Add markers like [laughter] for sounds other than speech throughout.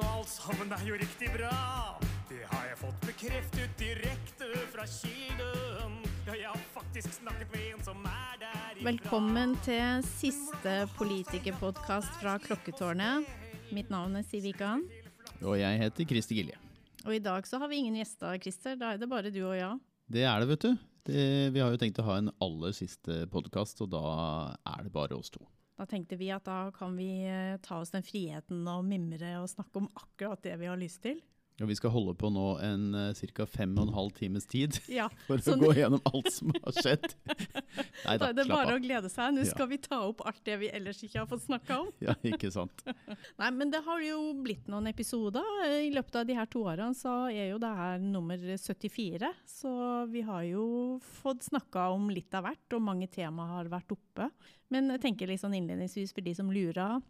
og alt sammen er jo riktig bra. Det har jeg fått bekreftet direkte fra kilden. Ja, jeg har faktisk snakket med en som er der ifra. Velkommen til siste politikerpodkast fra Klokketårnet. Mitt navn er Siv Ikan. Og jeg heter Kristi Gilje. Og i dag så har vi ingen gjester, Christer. Da er det bare du og jeg. Det er det, vet du. Det, vi har jo tenkt å ha en aller siste podkast, og da er det bare oss to. Da tenkte vi at da kan vi eh, ta oss den friheten og mimre og snakke om akkurat det vi har lyst til. Og vi skal holde på nå en uh, ca. fem og en halv times tid [laughs] Ja, [laughs] for å gå gjennom alt som har skjedd. [laughs] Nei da da, er det bare å glede seg. Nå Ja. skal vi ta opp alt det vi ellers ikke har fått snakka om. Ja, ikke sant. Nei, men det har jo blitt noen episoder. I løpet av de her to årene så er jo det her nummer 74. Så vi har jo fått snakka om litt av hvert, og mange tema har vært oppe. Men jeg tenker litt sånn innledningsvis for de som lurer.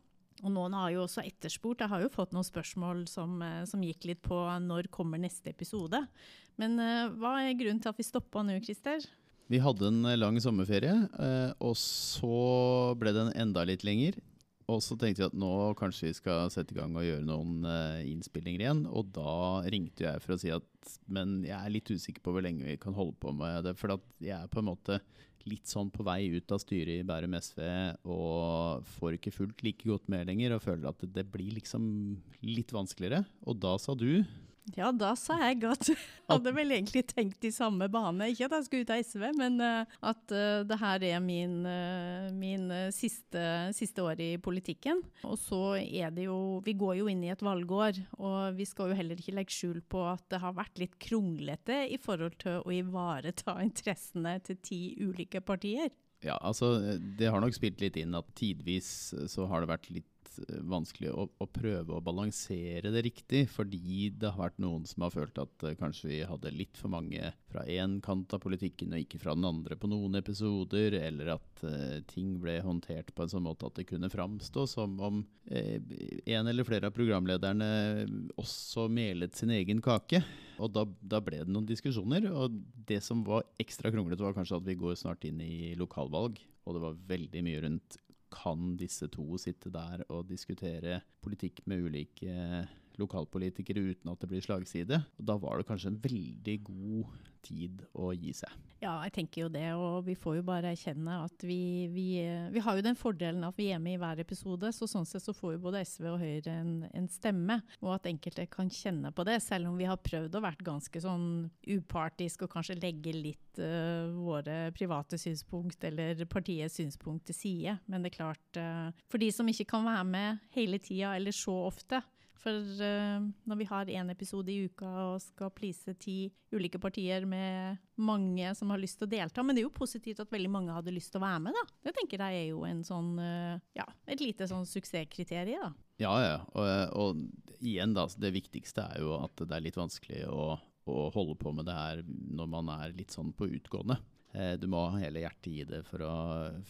Og noen har jo også etterspurt. Jeg har jo fått noen spørsmål som, eh, som gikk litt på når kommer neste episode. Men eh, hva er grunnen til at vi stoppa nå, Christer? Vi hadde en eh, lang sommerferie, og så ble den enda litt lenger. Og så tenkte vi at nå kanskje vi skal sette i gang og gjøre noen innspillinger igjen. Og da ringte jeg for å si at men jeg er litt usikker på hvor lenge vi kan holde på med det. For jeg er på en måte litt sånn på vei ut av styret i Bærum SV og får ikke fullt like godt med lenger. Og føler at det, blir liksom litt vanskeligere. Og da sa du Ja, da sa jeg [laughs] at jeg hadde vel egentlig tenkt i samme bane. Ikke at jeg skulle ut av SV, men eh, at eh, det her er min, eh, min siste, siste år i politikken. Og så er det jo Vi går jo inn i et valgår, og vi skal jo heller ikke legge skjul på at det har vært litt kronglete i forhold til å ivareta [laughs] interessene til ti ulike partier. Ja, altså det har nok spilt litt inn at tidvis så har det vært litt eh, vanskelig å, å prøve å balansere det riktig, fordi det har vært noen som har følt at eh, kanskje vi hadde litt for mange fra én kant av politikken og ikke fra den andre på noen episoder, eller at eh, ting ble håndtert på en sånn måte at det kunne framstå som om eh, en eller flere av programlederne også melet sin egen kake. Og da, da ble det noen diskusjoner, og det som var ekstra kronglete var kanskje at vi går snart inn i lokalvalg, og det var veldig mye rundt kan disse to sitte der og diskutere politikk med ulike lokalpolitikere uten at det blir slagside. Og da var det kanskje en veldig god tid å gi seg. Ja, jeg tenker jo det, og vi får jo bare erkjenne at vi, vi, vi har jo den fordelen at vi er med i hver episode, så sånn sett så får jo både SV og Høyre en, en stemme, og at enkelte kan kjenne på det, selv om vi har prøvd å være ganske sånn upartisk og kanskje legge litt uh, våre private synspunkt eller partiets synspunkt til side. Men det er klart, uh, for de som ikke kan være med hele tida eller så ofte, for uh, når vi har én episode i uka og skal please ti ulike partier med mange som har lyst til å delta, men det er jo positivt at veldig mange hadde lyst til å være med, da. Det tenker jeg er jo en sånn, uh, ja, et lite sånn suksesskriterium, da. Ja, ja. Og, og igjen, da. Det viktigste er jo at det er litt vanskelig å, å holde på med det her når man er litt sånn på utgående. Eh, Du må ha hele hjertet i det for å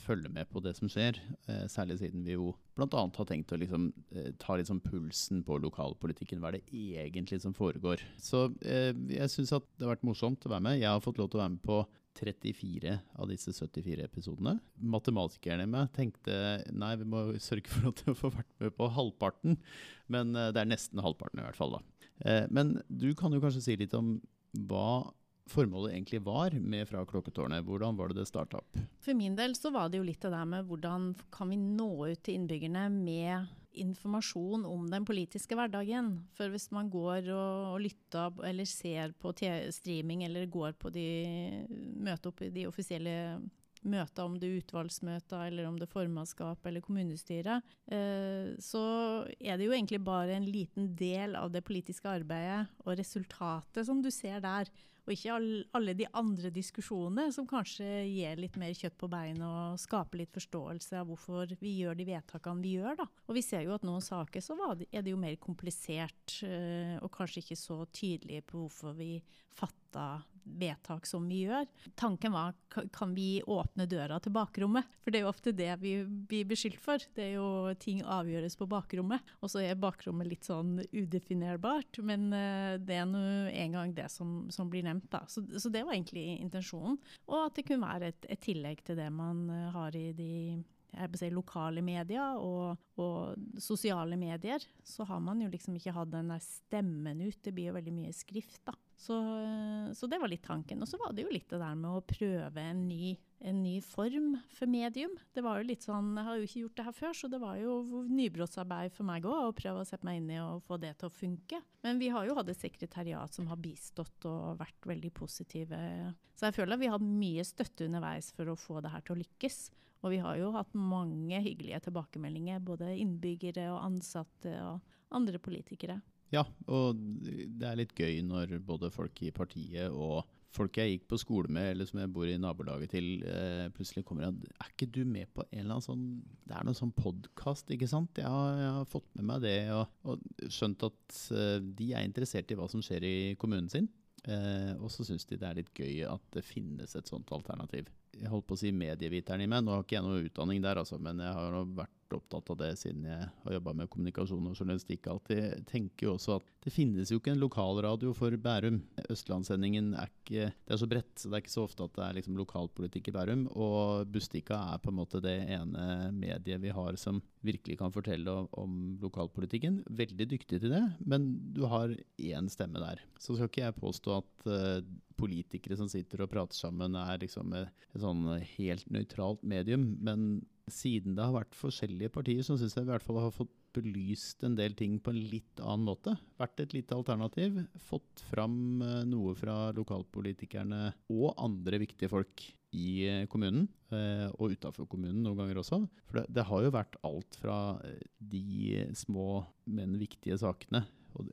følge med på det som skjer. eh, Særlig siden vi jo bl.a. har tenkt å liksom, eh, ta sånn pulsen på lokalpolitikken. Hva er det egentlig som foregår? Så jeg syns at det har vært morsomt å være med. Jeg har fått lov til å være med på 34 av disse 74 episodene. Matematikerne i meg tenkte nei, vi må sørge for at jeg får vært med på halvparten. Men det er nesten halvparten i hvert fall, da. Men du kan jo kanskje si litt om hva formålet egentlig var med Fra klokketårnet. Hvordan var det det starta opp? For min del så var det jo litt det der med hvordan kan vi nå ut til innbyggerne med informasjon om den politiske hverdagen. For hvis man går og, og lytter eller ser på streaming eller går på de møter opp i de offisielle møter, om det er utvalgsmøter eller om det er formannskap eller kommunestyre, eh, så er det jo egentlig bare en liten del av det politiske arbeidet og resultatet som du ser der. Og ikke all, alle de andre diskusjonene som kanskje gir litt mer kjøtt på beinet og skaper litt forståelse av hvorfor vi gjør de vedtakene vi gjør. Da. Og vi ser jo at noen saker så er det jo mer komplisert eh, og kanskje ikke så tydelig på hvorfor vi fatta vedtak som vi gjør. Tanken var kan vi åpne døra til bakrommet? For det er jo ofte det vi blir beskyldt for. Det er jo ting avgjøres på bakrommet. Og så er bakrommet litt sånn udefinerbart, men eh, det er nå en gang det som, som blir nevnt. Da. Så, så det var egentlig intensjonen. Og at det kunne være et, et tillegg til det man eh, har i de si, lokale medier og, og, sosiale medier, så har man jo liksom ikke hatt den der stemmen ut. Det blir jo veldig mye skrift, da. Så, så, det var litt tanken. Og så var det jo litt det der med å prøve en ny, en ny, form for medium. Det var jo litt sånn, Jeg har jo ikke gjort det her før, så det var jo nybrottsarbeid for meg òg å prøve å sette meg inn i og få det til å funke. Men vi har jo hatt et sekretariat som har bistått og vært veldig positive. Så jeg føler at vi har hatt mye støtte underveis for å få det her til å lykkes. Og vi har jo hatt mange hyggelige tilbakemeldinger, både innbyggere og ansatte og andre politikere. Ja, og det er litt gøy når både folk i partiet og folk jeg gikk på skole med, eller som jeg bor i nabolaget til, eh, plutselig kommer og Er ikke du med på en eller annen sånn Det er noen sånn podkast, ikke sant? Jeg har, jeg har, fått med meg det, og, og skjønt at eh, de er interessert i hva som skjer i kommunen sin. Eh, og så syns de det er litt gøy at det finnes et sånt alternativ. Jeg holdt på å si medieviteren i meg, nå har ikke jeg noe utdanning der, altså, men jeg har vært opptatt av det siden jeg har jobba med kommunikasjon og journalistikk. alltid. tenker jo også at det finnes jo ikke en lokalradio for Bærum. Østlandssendingen er ikke Det er så bredt, så det er ikke så ofte at det er liksom lokalpolitikk i Bærum. Og Bustika er på en måte det ene mediet vi har som virkelig kan fortelle om lokalpolitikken. Veldig dyktig til det, men du har én stemme der. Så skal ikke jeg påstå at uh, politikere som sitter og prater sammen, er liksom et, et sånn helt nøytralt medium. men siden det har vært forskjellige partier, så syns jeg i hvert fall har fått belyst en del ting på en litt annen måte. Vært et lite alternativ. Fått fram eh, noe fra lokalpolitikerne og andre viktige folk i eh, kommunen, eh, og utafor kommunen noen ganger også. For det, det, har jo vært alt fra de små, men viktige sakene,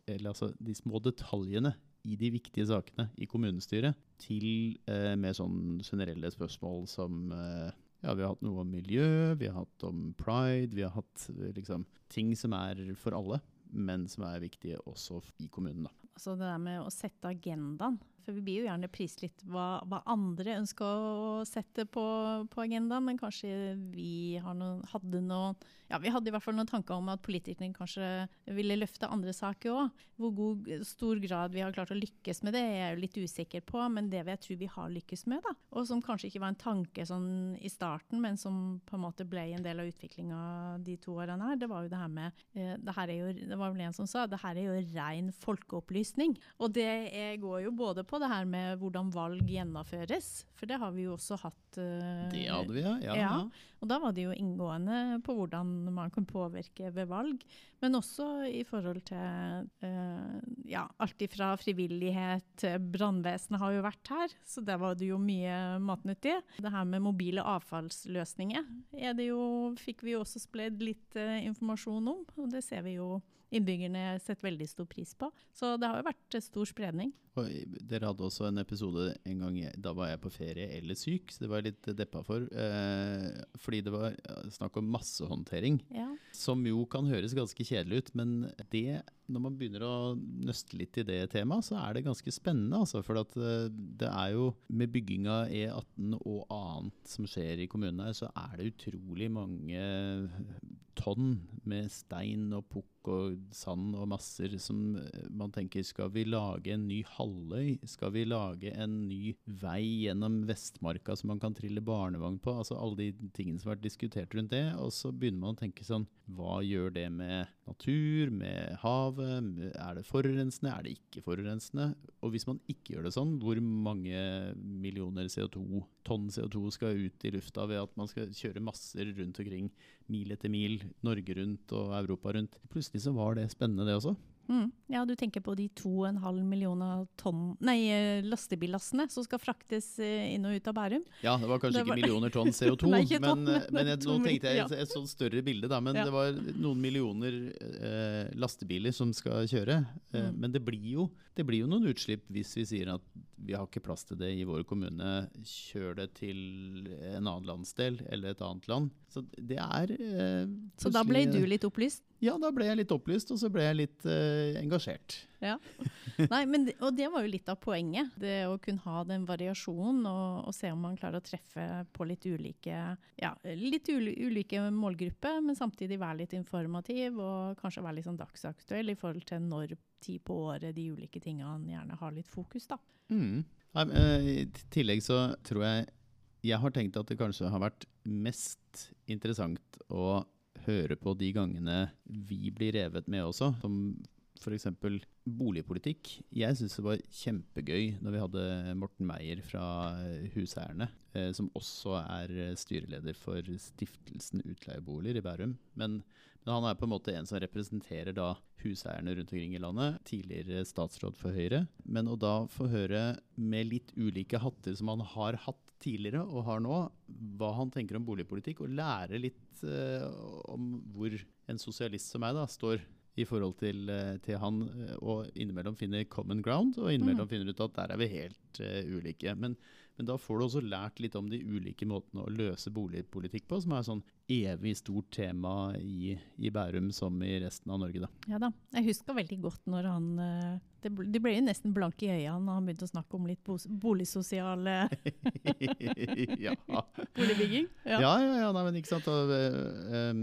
eller altså de små detaljene i de viktige sakene i kommunestyret, til eh, mer sånn generelle spørsmål som eh, ja, vi har hatt noe om miljø, vi har hatt om pride, vi har hatt liksom, ting som er for alle, men som er viktige også i kommunen. Da. Altså det der med å sette agendaen for vi blir jo gjerne prisgitt hva, hva, andre ønsker å sette på, på agendaen, men kanskje vi noen, hadde noen Ja, vi hadde i hvert fall noen tanker om at politikerne kanskje ville løfte andre saker òg. Hvor god, stor grad vi har klart å lykkes med det, er jeg jo litt usikker på, men det vil jeg tro vi har lykkes med. da. Og som kanskje ikke var en tanke sånn i starten, men som på en måte ble en del av utviklinga de to årene her, det var jo det her med eh, det, her er jo, det var vel en som sa det her er jo ren folkeopplysning. Og det går jo både på det her med hvordan valg gjennomføres, for det har vi jo også hatt. Uh, det hadde vi, ja. ja. ja. Og da var det jo inngående på hvordan man kan påvirke ved valg. Men også i forhold til eh, ja, alt ifra frivillighet til brannvesenet har jo vært her, så der var det jo mye matnyttig. Det her med mobile avfallsløsninger det jo, fikk vi jo også spledd litt eh, informasjon om, og det ser vi jo innbyggerne setter veldig stor pris på. Så det har jo vært stor spredning. Og dere hadde også en episode en gang da var jeg på ferie eller syk, så det var jeg litt deppa for. Eh, fordi det var snakk om massehåndtering. Ja. Som jo kan høres ganske kjedelig ut, men det, når man begynner å nøste litt i det temaet, så er det ganske spennende. Altså, for eh, det er jo med bygging av E18 og annet som skjer i kommunen her, så er det utrolig mange tonn med stein og pukk og sand og masser som eh, man tenker skal vi lage en ny halvøy? Skal vi lage en ny vei gjennom Vestmarka som man kan trille barnevogn på? Altså alle de tingene som har vært diskutert rundt det. Og så begynner man å tenke sånn Hva gjør det med natur, med havet? Er det forurensende? Er det ikke forurensende? Og hvis man ikke gjør det sånn, hvor mange millioner CO2, tonn CO2 skal ut i lufta ved at man skal kjøre masser rundt omkring mil etter mil, Norge rundt og Europa rundt. Plutselig så var det spennende, det også. Mm. Ja, du tenker på de 2,5 millioner tonn, nei, lastebillassene lastebillastene som skal fraktes eh, inn og ut av Bærum. Ja, det var kanskje det var... ikke millioner tonn [laughs] CO2, nei, tonn, men, men, men jeg, nå tenkte jeg et, et sånn større bilde. Da, men ja. det var noen millioner eh, lastebiler som skal kjøre. Eh, mm. Men det blir, jo, det blir, jo, noen utslipp hvis vi sier at vi har ikke plass til det i vår kommune. Kjør det til en annen landsdel eller et annet land. Så det er eh, Så da ble du litt opplyst? Ja, da ble jeg litt opplyst, og så ble jeg litt eh, engasjert. Ja. [laughs] Nei, men, og det var jo litt av poenget. Det å kunne ha den variasjonen og, og se om man klarer å treffe på litt ulike, ja, litt ulike målgrupper, men samtidig være litt informativ og kanskje være litt sånn dagsaktuell i forhold til når tid på året de ulike tingene gjerne har litt fokus. da. Mm. I tillegg så tror jeg jeg har tenkt at det kanskje har vært mest interessant å høre på de gangene vi blir revet med også, som f.eks. boligpolitikk. Jeg syns det var kjempegøy når vi hadde Morten Meyer fra Huseierne, eh, som også er styreleder for stiftelsen Utleieboliger i Bærum. Men, men, han er på en måte en som representerer da huseierne rundt omkring i landet. Tidligere statsråd for Høyre. Men å da få høre med litt ulike hatter som han har hatt tidligere og har nå, hva han tenker om boligpolitikk, og lære litt uh, om hvor en sosialist som meg da står i forhold til, eh, til, han, eh, og innimellom finner common ground, og innimellom mm. finner ut at der er vi helt uh, ulike. Men, men, da får du også lært litt om de ulike måtene å løse boligpolitikk på, som er sånn evig stort tema i, i Bærum som i resten av Norge. Da. Ja da. Jeg husker veldig godt når han det ble, det ble jo nesten blanke i øynene når han begynte å snakke om litt boligsosiale [laughs] ja. [laughs] Boligbygging. Ja, ja, ja, ja nei, men ikke sant. Og, um,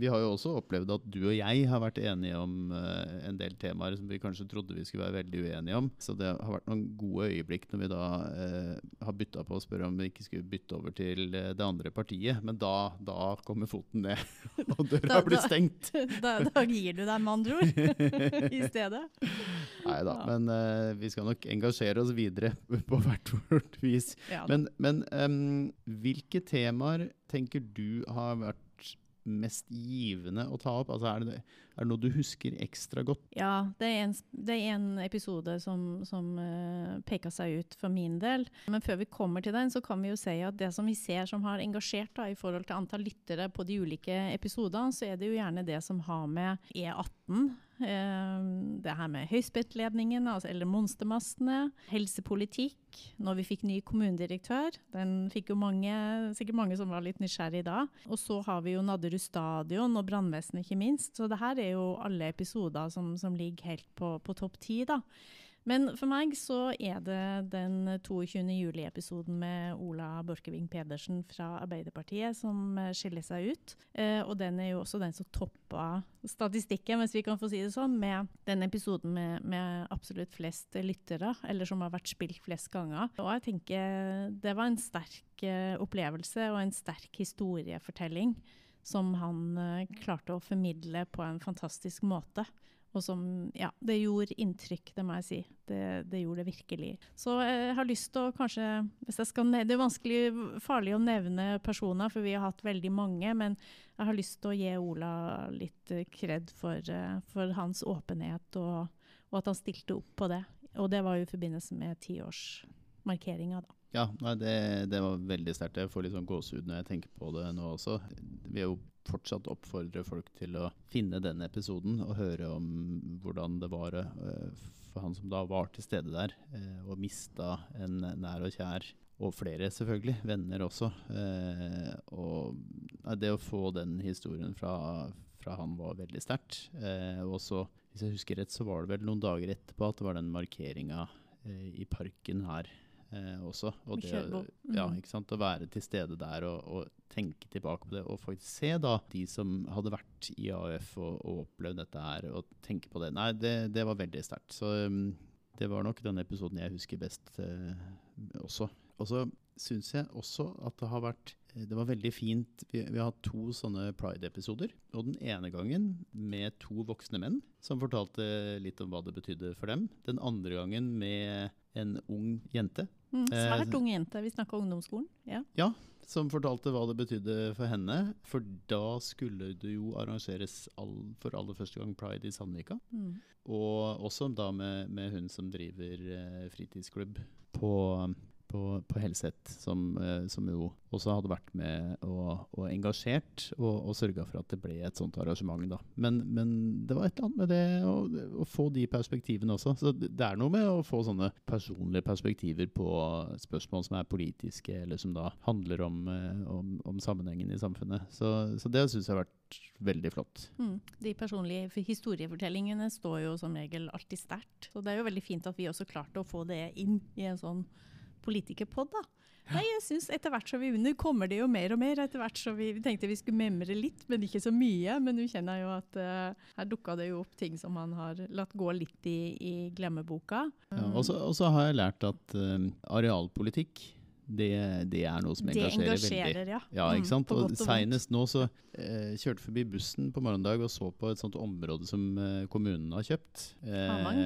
vi har jo også opplevd at du og jeg har vært enige om uh, en del temaer som vi kanskje trodde vi skulle være veldig uenige om. Så det har vært noen gode øyeblikk når vi da uh, har bytta på å spørre om vi ikke skulle bytte over til det andre partiet. Men da, da kommer foten ned, [laughs] og døra da, blir stengt. [laughs] Da, da, gir du deg, med andre ord, [laughs] i stedet. Nei da, ja. men vi skal nok engasjere oss videre på hvert vårt vis. Ja, men, men um, hvilke temaer tenker du har vært mest givende å ta opp? Altså, er, det, er, det, noe du husker ekstra godt? Ja, det er en, det er en episode som, som uh, peker seg ut for min del. Men før vi kommer til den, så kan vi jo si at det som vi ser som har engasjert da, i forhold til antall lyttere på de ulike episodene, så er det jo gjerne det som har med E18 Eh, det her med høyspentledningen, altså, eller monstermastene. Helsepolitikk. Når vi fikk ny kommunedirektør. Den fikk jo mange, sikkert mange som var litt nysgjerrige da. Og så har vi jo Nadderud stadion og brannvesenet, ikke minst. Så det her er jo alle episoder som, som ligger helt på, på topp ti, da. Men for meg så er det den 22. juli-episoden med Ola Borchgrevink Pedersen fra Arbeiderpartiet som eh, skiller seg ut. Eh, og den er jo også den som toppa statistikken, hvis vi kan få si det sånn, med den episoden med, med absolutt flest lyttere, eller som har vært spilt flest ganger. Og jeg tenker det var en sterk eh, opplevelse og en sterk historiefortelling som han klarte å formidle på en fantastisk måte. Og som Ja, det gjorde inntrykk, det må jeg si. Det, det gjorde det virkelig. Så jeg har lyst til å kanskje hvis jeg skal Det er vanskelig, farlig å nevne personer, for vi har hatt veldig mange. Men jeg har lyst til å gi Ola litt kred for, eh, for hans åpenhet, og, og, at han stilte opp på det. Og det var jo i forbindelse med tiårsmarkeringa, da. Ja, nei, det, det, var veldig sterkt. Jeg får litt sånn gåsehud når jeg tenker på det nå også. Vi er jo fortsatt oppfordre folk til å finne den episoden og høre om hvordan det var uh, for han som da var til stede der, uh, og mista en nær og kjær. Og flere, selvfølgelig. Venner også. Uh, og det å få den historien fra, fra han var veldig sterkt. og så, hvis jeg husker rett, så var det vel noen dager etterpå at det var den markeringa i parken her eh, også. Og det, mm. ja, ikke sant? Å være til stede der og, og, tenke tilbake på det, og faktisk se da de som hadde vært i AUF og, og opplevd dette her, og tenke på det. Nei, det, det var veldig sterkt. Så um, det var nok den episoden jeg husker best eh, også. Og så syns jeg også at det har vært eh, det var veldig fint. Vi, vi har hatt to sånne Pride-episoder. Og den ene gangen med to voksne menn som fortalte litt om hva det betydde for dem. Den andre gangen med en ung jente Mm, svært eh, ung jente. Vi snakka ungdomsskolen. Ja. ja. som fortalte hva det betydde for henne. For da skulle det jo arrangeres all, for aller første gang pride i Sandvika. Mm. Og også da med, med hun som driver eh, fritidsklubb på på, på Helset, som, eh, som, jo også hadde vært med og, og engasjert og, og sørga for at det ble et sånt arrangement. da. Men, men det var et eller annet med det å, å, få de perspektivene også. Så det, er noe med å få sånne personlige perspektiver på spørsmål som er politiske, eller som da handler om, eh, om, om sammenhengen i samfunnet. Så, så det syns jeg har vært veldig flott. Mm. De personlige historiefortellingene står jo som regel alltid sterkt. Så det er jo veldig fint at vi også klarte å få det inn i en sånn politikerpod, da. Nei, jeg synes etter hvert så vi Nå kommer det jo mer og mer. etter hvert så Vi, vi tenkte vi skulle memre litt, men ikke så mye. Men nå kjenner jeg jo at uh, her dukka det jo opp ting som man har latt gå litt i, i glemmeboka. Ja, og så har jeg lært at uh, arealpolitikk det, det er noe som Det engasjerer, engasjerer, veldig. ja. Ja, Mm, ikke sant? Mm, Og. Seinest nå så eh, kjørte forbi bussen på morgendag og så på et sånt område som eh, kommunen har kjøpt. Eh, Hamang?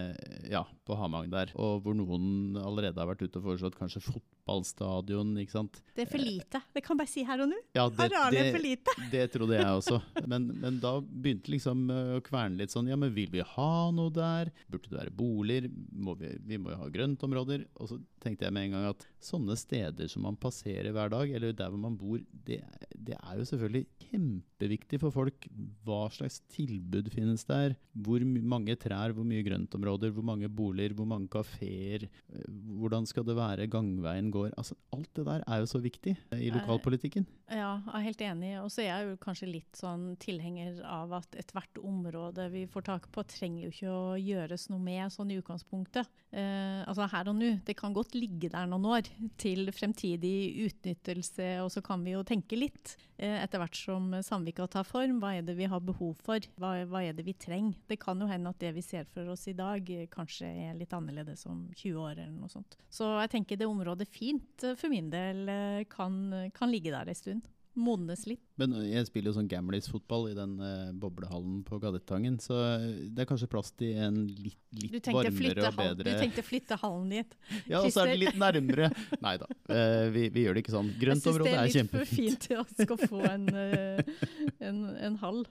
Ja, på Hamang der. Og hvor noen allerede har vært ute og foreslått kanskje fotballstadion, ikke sant. Det er for lite. Det kan bare si her og nå. Ja, det, Arealet er for lite. [laughs] det trodde jeg også. Men, men da begynte liksom eh, å kverne litt sånn Ja, men vil vi ha noe der? Burde det være boliger? Må vi, vi må jo ha grøntområder. Og så tenkte jeg med en gang at sånne steder som man passerer hver dag, eller der hvor man bor, det, det er jo selvfølgelig kjempeviktig for folk. Hva slags tilbud finnes der? Hvor mange trær, hvor mye grøntområder, hvor mange boliger, hvor mange kafeer? eh, Hvordan skal det være gangveien går? Altså, alt det der er jo så viktig eh, i lokalpolitikken. Ja, jeg er helt enig. Og så er jeg jo kanskje litt sånn tilhenger av at ethvert område vi får tak på, trenger jo ikke å gjøres noe med sånn i utgangspunktet. Eh, altså her og nå. Det kan godt ligge der noen år til fremtidig utnyttelse, og så kan vi jo tenke litt eh, etter hvert som Samvika tar form. Hva er det vi har behov for? Hva, hva er det vi trenger? Det kan jo hende at det vi ser for oss i dag, eh, kanskje er litt annerledes om 20 år eller noe sånt. Så jeg tenker det området fint eh, for min del eh, kan, kan ligge der en stund. Modnes litt. Men jeg spiller jo sånn Gamlis-fotball i den uh, boblehallen på Gadettangen, så eh, det er kanskje plass til en litt, litt varmere og bedre du tenkte flytte hallen dit. [laughs] Ja, og så er det litt nærmere. Nei da, uh, vi, vi gjør det ikke sånn. Grøntområdet er kjempefint. Jeg syns det er er litt for fint til skal få en, uh, [laughs] en, en hall.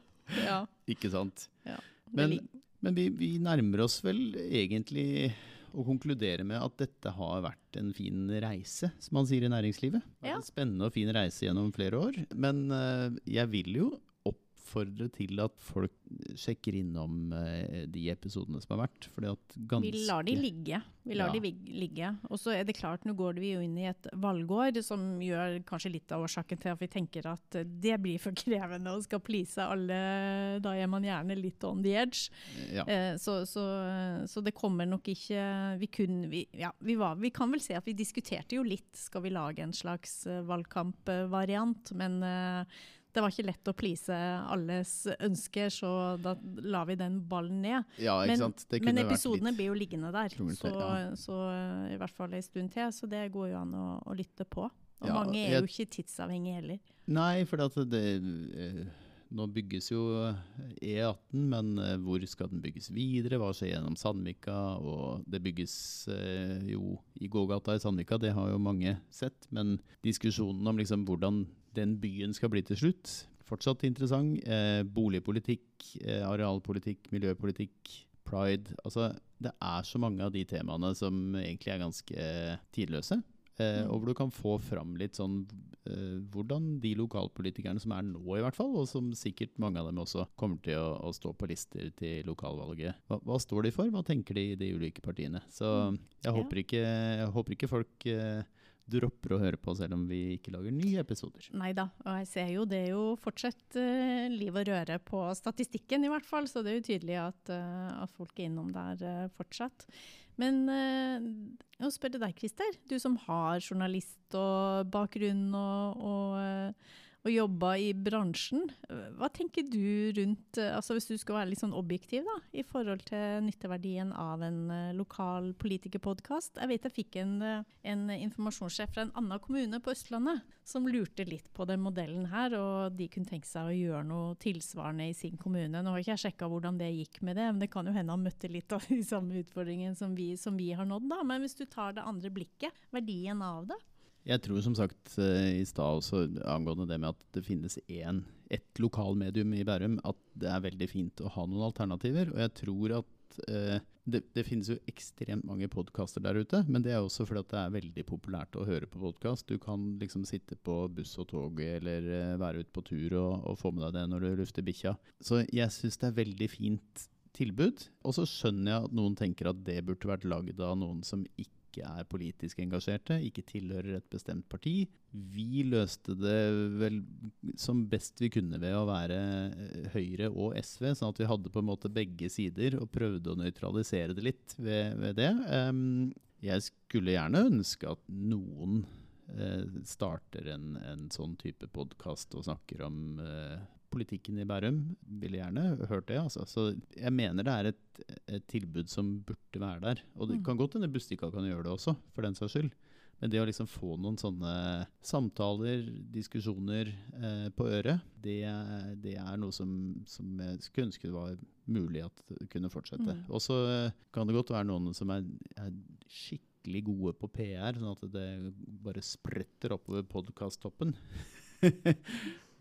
Ja, Ikke sant. Ja, Men, men vi, vi nærmer oss vel egentlig å konkludere med at dette har vært en fin reise, som man sier i næringslivet. Ja. En spennende og fin reise gjennom flere år. Men eh, jeg vil jo oppfordre til at folk sjekker innom eh, de episodene som har vært. Fordi at ganske Vi lar de ligge. Vi lar Ja. de ligge. Og så er det klart, nå går vi jo inn i et valgår, som gjør kanskje litt av årsaken til at vi tenker at det blir for krevende og skal please alle. Da er man gjerne litt on the edge. Ja. Eh, så, så, så det kommer nok ikke Vi, kun, vi, ja, vi, var, vi kan vel se at vi diskuterte jo litt, skal vi lage en slags eh, valgkampvariant, men det var ikke lett å please alles ønsker, så da la vi den ballen ned. ja, ikke Men. Det men episodene blir jo liggende der, så, ja. så eh, i hvert fall en stund til. Så det går jo an å, å lytte på. Og Ja, mange er jeg- jo ikke tidsavhengige heller. Nei, for at det eh, Nå bygges jo E18, men eh, hvor skal den bygges videre? Hva skjer gjennom Sandvika? Og det bygges eh, jo i gågata i Sandvika, det har jo mange sett. Men diskusjonen om liksom hvordan den byen skal bli til slutt, fortsatt interessant. Eh, boligpolitikk, eh, arealpolitikk, miljøpolitikk, pride. Altså, det er så mange av de temaene som egentlig er ganske tidløse. Eh, Mm. og hvor du kan få fram litt sånn eh, hvordan de lokalpolitikerne som er nå, i hvert fall, og som sikkert mange av dem også kommer til å, å stå på lister til lokalvalget. Hva, hva står de for? Hva tenker de i de ulike partiene? Så Mm. jeg, håper ikke, jeg håper ikke folk eh, dropper å høre på selv om vi ikke lager nye episoder. Nei da, og jeg ser jo det er jo fortsatt uh, liv og røre på statistikken i hvert fall, så det er jo tydelig at, uh, at folk er innom der uh, fortsatt. Men å må spørre deg, Christer, du som har journalist og og, og, eh, og jobba i bransjen. Hva tenker du rundt, eh, altså hvis du skal være litt sånn objektiv da, i forhold til nytteverdien av en eh, lokal politikerpodkast? Jeg vet jeg fikk en, eh, en informasjonssjef fra en annen kommune på Østlandet som lurte litt på den modellen her, og de kunne tenke seg å gjøre noe tilsvarende i sin kommune. Nå har ikke jeg sjekka hvordan det gikk med det, men det kan jo hende han møtte litt av de samme utfordringene som vi, som vi har nådd. da. Men hvis du tar det andre blikket, verdien av det? Jeg tror som sagt eh, i stad også angående det med at det finnes én, ett lokalmedium i Bærum, at det er veldig fint å ha noen alternativer. Og jeg tror at eh, det, det finnes jo ekstremt mange podkaster der ute, men det er også fordi at det er veldig populært å høre på podkast. Du kan liksom sitte på buss og tog eller eh, være ute på tur og, og få med deg det når du lufter bikkja. Så jeg syns det er veldig fint tilbud. Og så skjønner jeg at noen tenker at det burde vært lagd av noen som ikke er politisk engasjerte, ikke tilhører et bestemt parti. Vi løste det vel som best vi kunne ved å være eh, Høyre og SV, sånn at vi hadde på en måte begge sider og prøvde å nøytralisere det litt ved, ved det. Um, jeg skulle gjerne ønske at noen eh, starter en, en sånn type podkast og snakker om eh, politikken i Bærum. Ville gjerne hørt det. Altså. Så jeg mener det er et, et tilbud som burde være der. Og det Mm. kan godt hende Bustika kan gjøre det også, for den saks skyld. Men det å liksom få noen sånne samtaler, diskusjoner eh, på øret, det, det er noe som, som jeg skulle ønske det var mulig at det kunne fortsette. Mm. Og så eh, kan det godt være noen som er, er skikkelig gode på PR, sånn at det bare spretter oppover podkasttoppen. [laughs]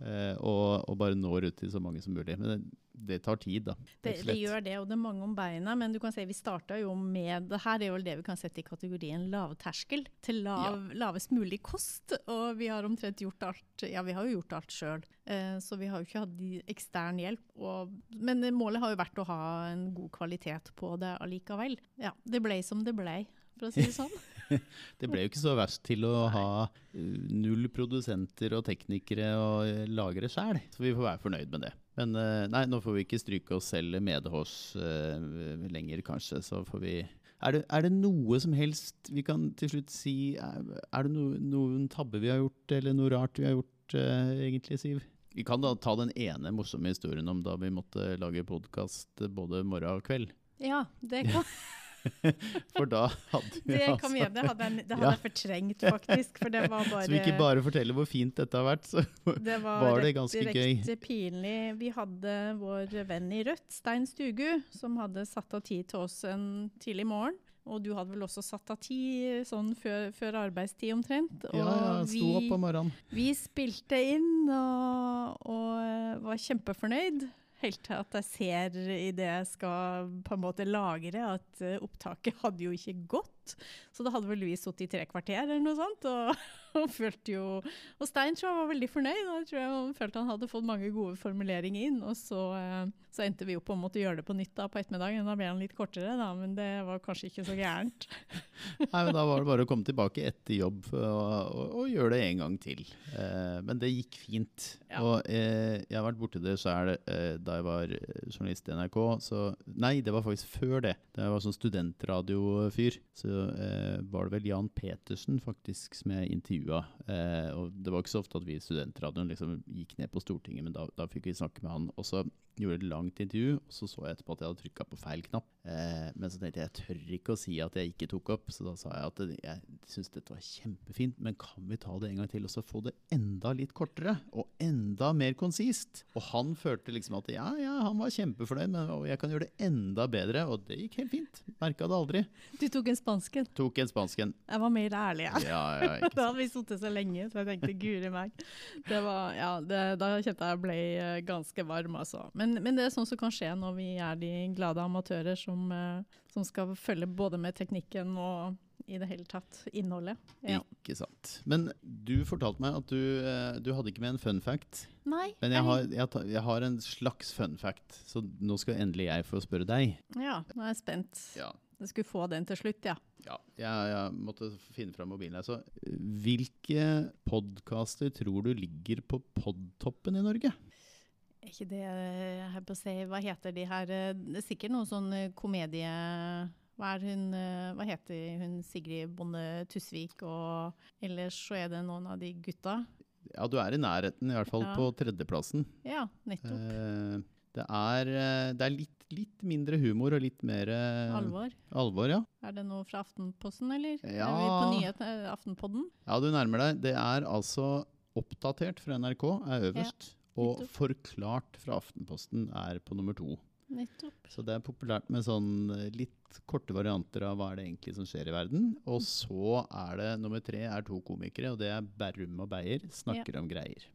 Eh, og, og bare når ut til så mange som mulig. Men det, det tar tid, da. Det, det gjør det, og det er mange om beina. Men du kan se, vi starta jo med det her er jo det vi kan sette i kategorien lavterskel. Til lav, lavest mulig kost. Og vi har omtrent gjort alt Ja, vi har jo gjort alt sjøl. Eh, så vi har jo ikke hatt ekstern hjelp. Og, men målet har jo vært å ha en god kvalitet på det allikevel. Ja, det ble som det ble, for å si det [laughs] sånn. [laughs] Det ble jo ikke så verst til å ha uh, null produsenter og teknikere og uh, lagre sjæl, så vi får være fornøyd med det. Men uh, nei, nå får vi ikke stryke oss selv medhårs uh, lenger, kanskje. Så får vi er det, er det noe som helst vi kan til slutt si Er, er det no, noen tabber vi har gjort, eller noe rart vi har gjort, uh, egentlig, Siv? Vi kan da ta den ene morsomme historien om da vi måtte lage podkast både morgen og kveld. Ja, det kan, [laughs] [laughs] For da hadde vi det kom gjøre. Det hadde jeg, det hadde Ja. jeg fortrengt, faktisk. For det var bare [laughs] Så vi ikke bare forteller hvor fint dette har vært, så [laughs] Det var, Var det ganske direkte pinlig. Vi hadde vår venn i Rødt, Stein Stugu, som hadde satt av tid til oss en tidlig morgen. Og du hadde vel også satt av tid sånn før, før arbeidstid omtrent. Og Ja, ja, sto opp om morgenen. vi spilte inn og, og var kjempefornøyd. Helt til at jeg ser i det jeg skal på en måte lagre, at eh, opptaket hadde jo ikke gått. Så da hadde vel vi sittet i tre kvarter eller noe sånt. Og, [laughs] og følte jo Og Stein tror jeg var veldig fornøyd. og Jeg tror jeg følte han hadde fått mange gode formuleringer inn. Og så, eh, så endte vi opp på å måtte gjøre det på nytt da på ettermiddagen. Da ble han litt kortere, da, men det var kanskje ikke så gærent. [laughs] Nei, men Da var det bare å komme tilbake etter jobb og, og, å gjøre det en gang til. Eh, men det gikk fint. Ja. Og eh, jeg har vært borti det sjøl eh, da jeg var eh, journalist i NRK. Så, nei, det var faktisk før det. Da jeg var sånn studentradiofyr, så eh, var det vel Jan Petersen faktisk som jeg intervjua. Eh, og det var ikke så ofte at vi i studentradioen liksom gikk ned på Stortinget, men da, da fikk vi snakke med han. Og så gjorde jeg et langt intervju, og så så jeg etterpå at jeg hadde trykka på feil knapp. Eh, men så tenkte jeg jeg tør ikke å si at jeg ikke tok opp, så da sa jeg at jeg syns dette var kjempefint, men kan vi ta det en gang til og så få det enda litt kortere? Og enda mer konsist? Og han følte liksom at ja, ja, han var kjempefornøyd, men jeg kan gjøre det enda bedre, og det gikk helt fint. Merka det aldri. Du tok en spansken. Tok en spansken. Jeg var mer ærlig, jeg. Ja, ja, ja [laughs] Da hadde vi sittet så lenge, så jeg tenkte guri meg. Det var, ja, det, da kjente jeg jeg ble eh, ganske varm, altså. Men, men det er sånn som kan skje når vi er de glade amatører som, eh, som skal følge både med teknikken og i det hele tatt innholdet. Ja. Ikke sant. Men du fortalte meg at du, eh, du hadde ikke med en fun fact. Nei. Men jeg har, jeg, jeg har en slags fun fact, så nå skal endelig jeg få spørre deg. Ja, nå er jeg spent. Ja. Jeg skulle få den til slutt, ja. Ja, jeg, jeg måtte finne fram mobilen Altså. Hvilke podkaster tror du ligger på podtoppen i Norge? Er ikke det jeg holdt på å si, Hva heter de her eh, Det er sikkert noen sånn eh, komedie... Hva, hun, eh, hva heter hun Sigrid Bonde Tusvik, og ellers så er det noen av de gutta? Ja, du er i nærheten, i hvert fall Ja. på tredjeplassen. Ja, nettopp. Eh, det er, eh, det er litt, litt mindre humor og litt mer eh, Alvor. alvor, ja. Er det noe fra Aftenposten, eller? Ja. Er vi på nyhet, eh, Aftenpodden? Ja, du nærmer deg. Det er altså oppdatert fra NRK, er øverst. Og nettopp. forklart fra Aftenposten er på nummer to. Nettopp. Så det er populært med sånn eh, litt korte varianter av hva er det egentlig som skjer i verden. Og så er det nummer tre er to komikere, og det er Berrum og Beyer snakker om greier.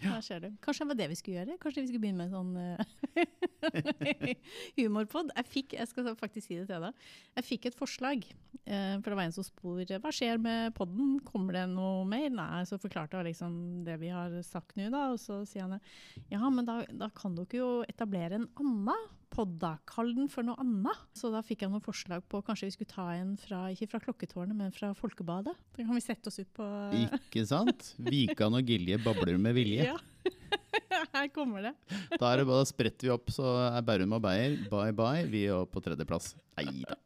Der ser du. Kanskje det var det vi skulle gjøre? Kanskje vi skulle begynne med en sånn [laughs] uh, humorpod? Jeg fikk, jeg skal faktisk si det til deg, jeg fikk et forslag. Uh, for det var en som spor hva skjer med podden, kommer det noe mer? Nei, så forklarte jeg liksom det vi har sagt nå, da. Og så sier han ja, men da, da kan dere jo etablere en annen pod, da. Kall den for noe annet. Så da fikk jeg noen forslag på kanskje vi skulle ta en fra, ikke fra Klokketårnet, men fra Folkebadet. Da kan vi sette oss ut på Ikke sant? Vikan og Gilje babler med vilje. Ja. [laughs] Her kommer det. Da er det bare spretter vi opp, så er Bærum og Beyer bye bye. Vi er på tredjeplass. Nei da.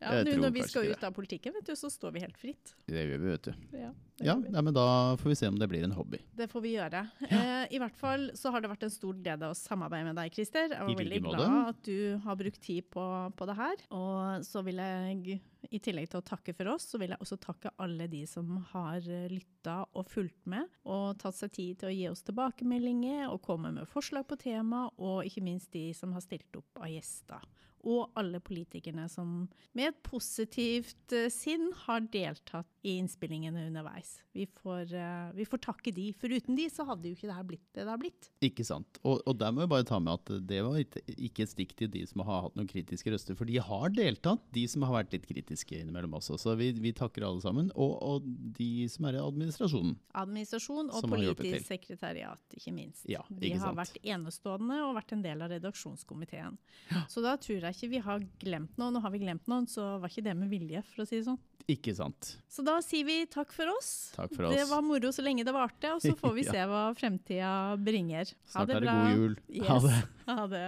Ja, nå når vi skal ut av politikken, vet du, så står vi helt fritt. Det gjør vi, vet du. Ja, Ja, vi. ja men da får vi se om det blir en hobby. Det får vi gjøre. Eh, I hvert fall så har det vært en stor glede å samarbeide med deg, Christer. Jeg var veldig glad at du har brukt tid på, på det her. Og så vil jeg, i tillegg til å takke for oss, så vil jeg også takke alle de som har lytta og fulgt med, og tatt seg tid til å gi oss tilbakemeldinger og komme med forslag på tema, og ikke minst de som har stilt opp av gjester. Og alle politikerne som med et positivt eh, sinn har deltatt i innspillingene underveis. Vi får, uh, vi får takke de, for uten de så hadde jo ikke det her blitt det det har blitt. Ikke sant. Og, og der må jeg bare ta med at det var ikke, ikke et stikk til de som har hatt noen kritiske røster, for de har deltatt, de som har vært litt kritiske innimellom også. Så vi, vi takker alle sammen. Og, og de som er i administrasjonen. Administrasjon og politisk sekretariat, ikke minst. Ja, de har sant. vært enestående og vært en del av redaksjonskomiteen. Så da tror jeg ikke vi har glemt noen. Og har vi glemt noen, så var ikke det med vilje, for å si det sånn. Ikke sant. Så da sier vi takk for oss. Takk for oss. Det var moro så lenge det varte, og så [laughs] får vi Ja. se hva fremtida bringer. Ha Snart det er det god jul. Yes. [laughs] Ha det. Ha det.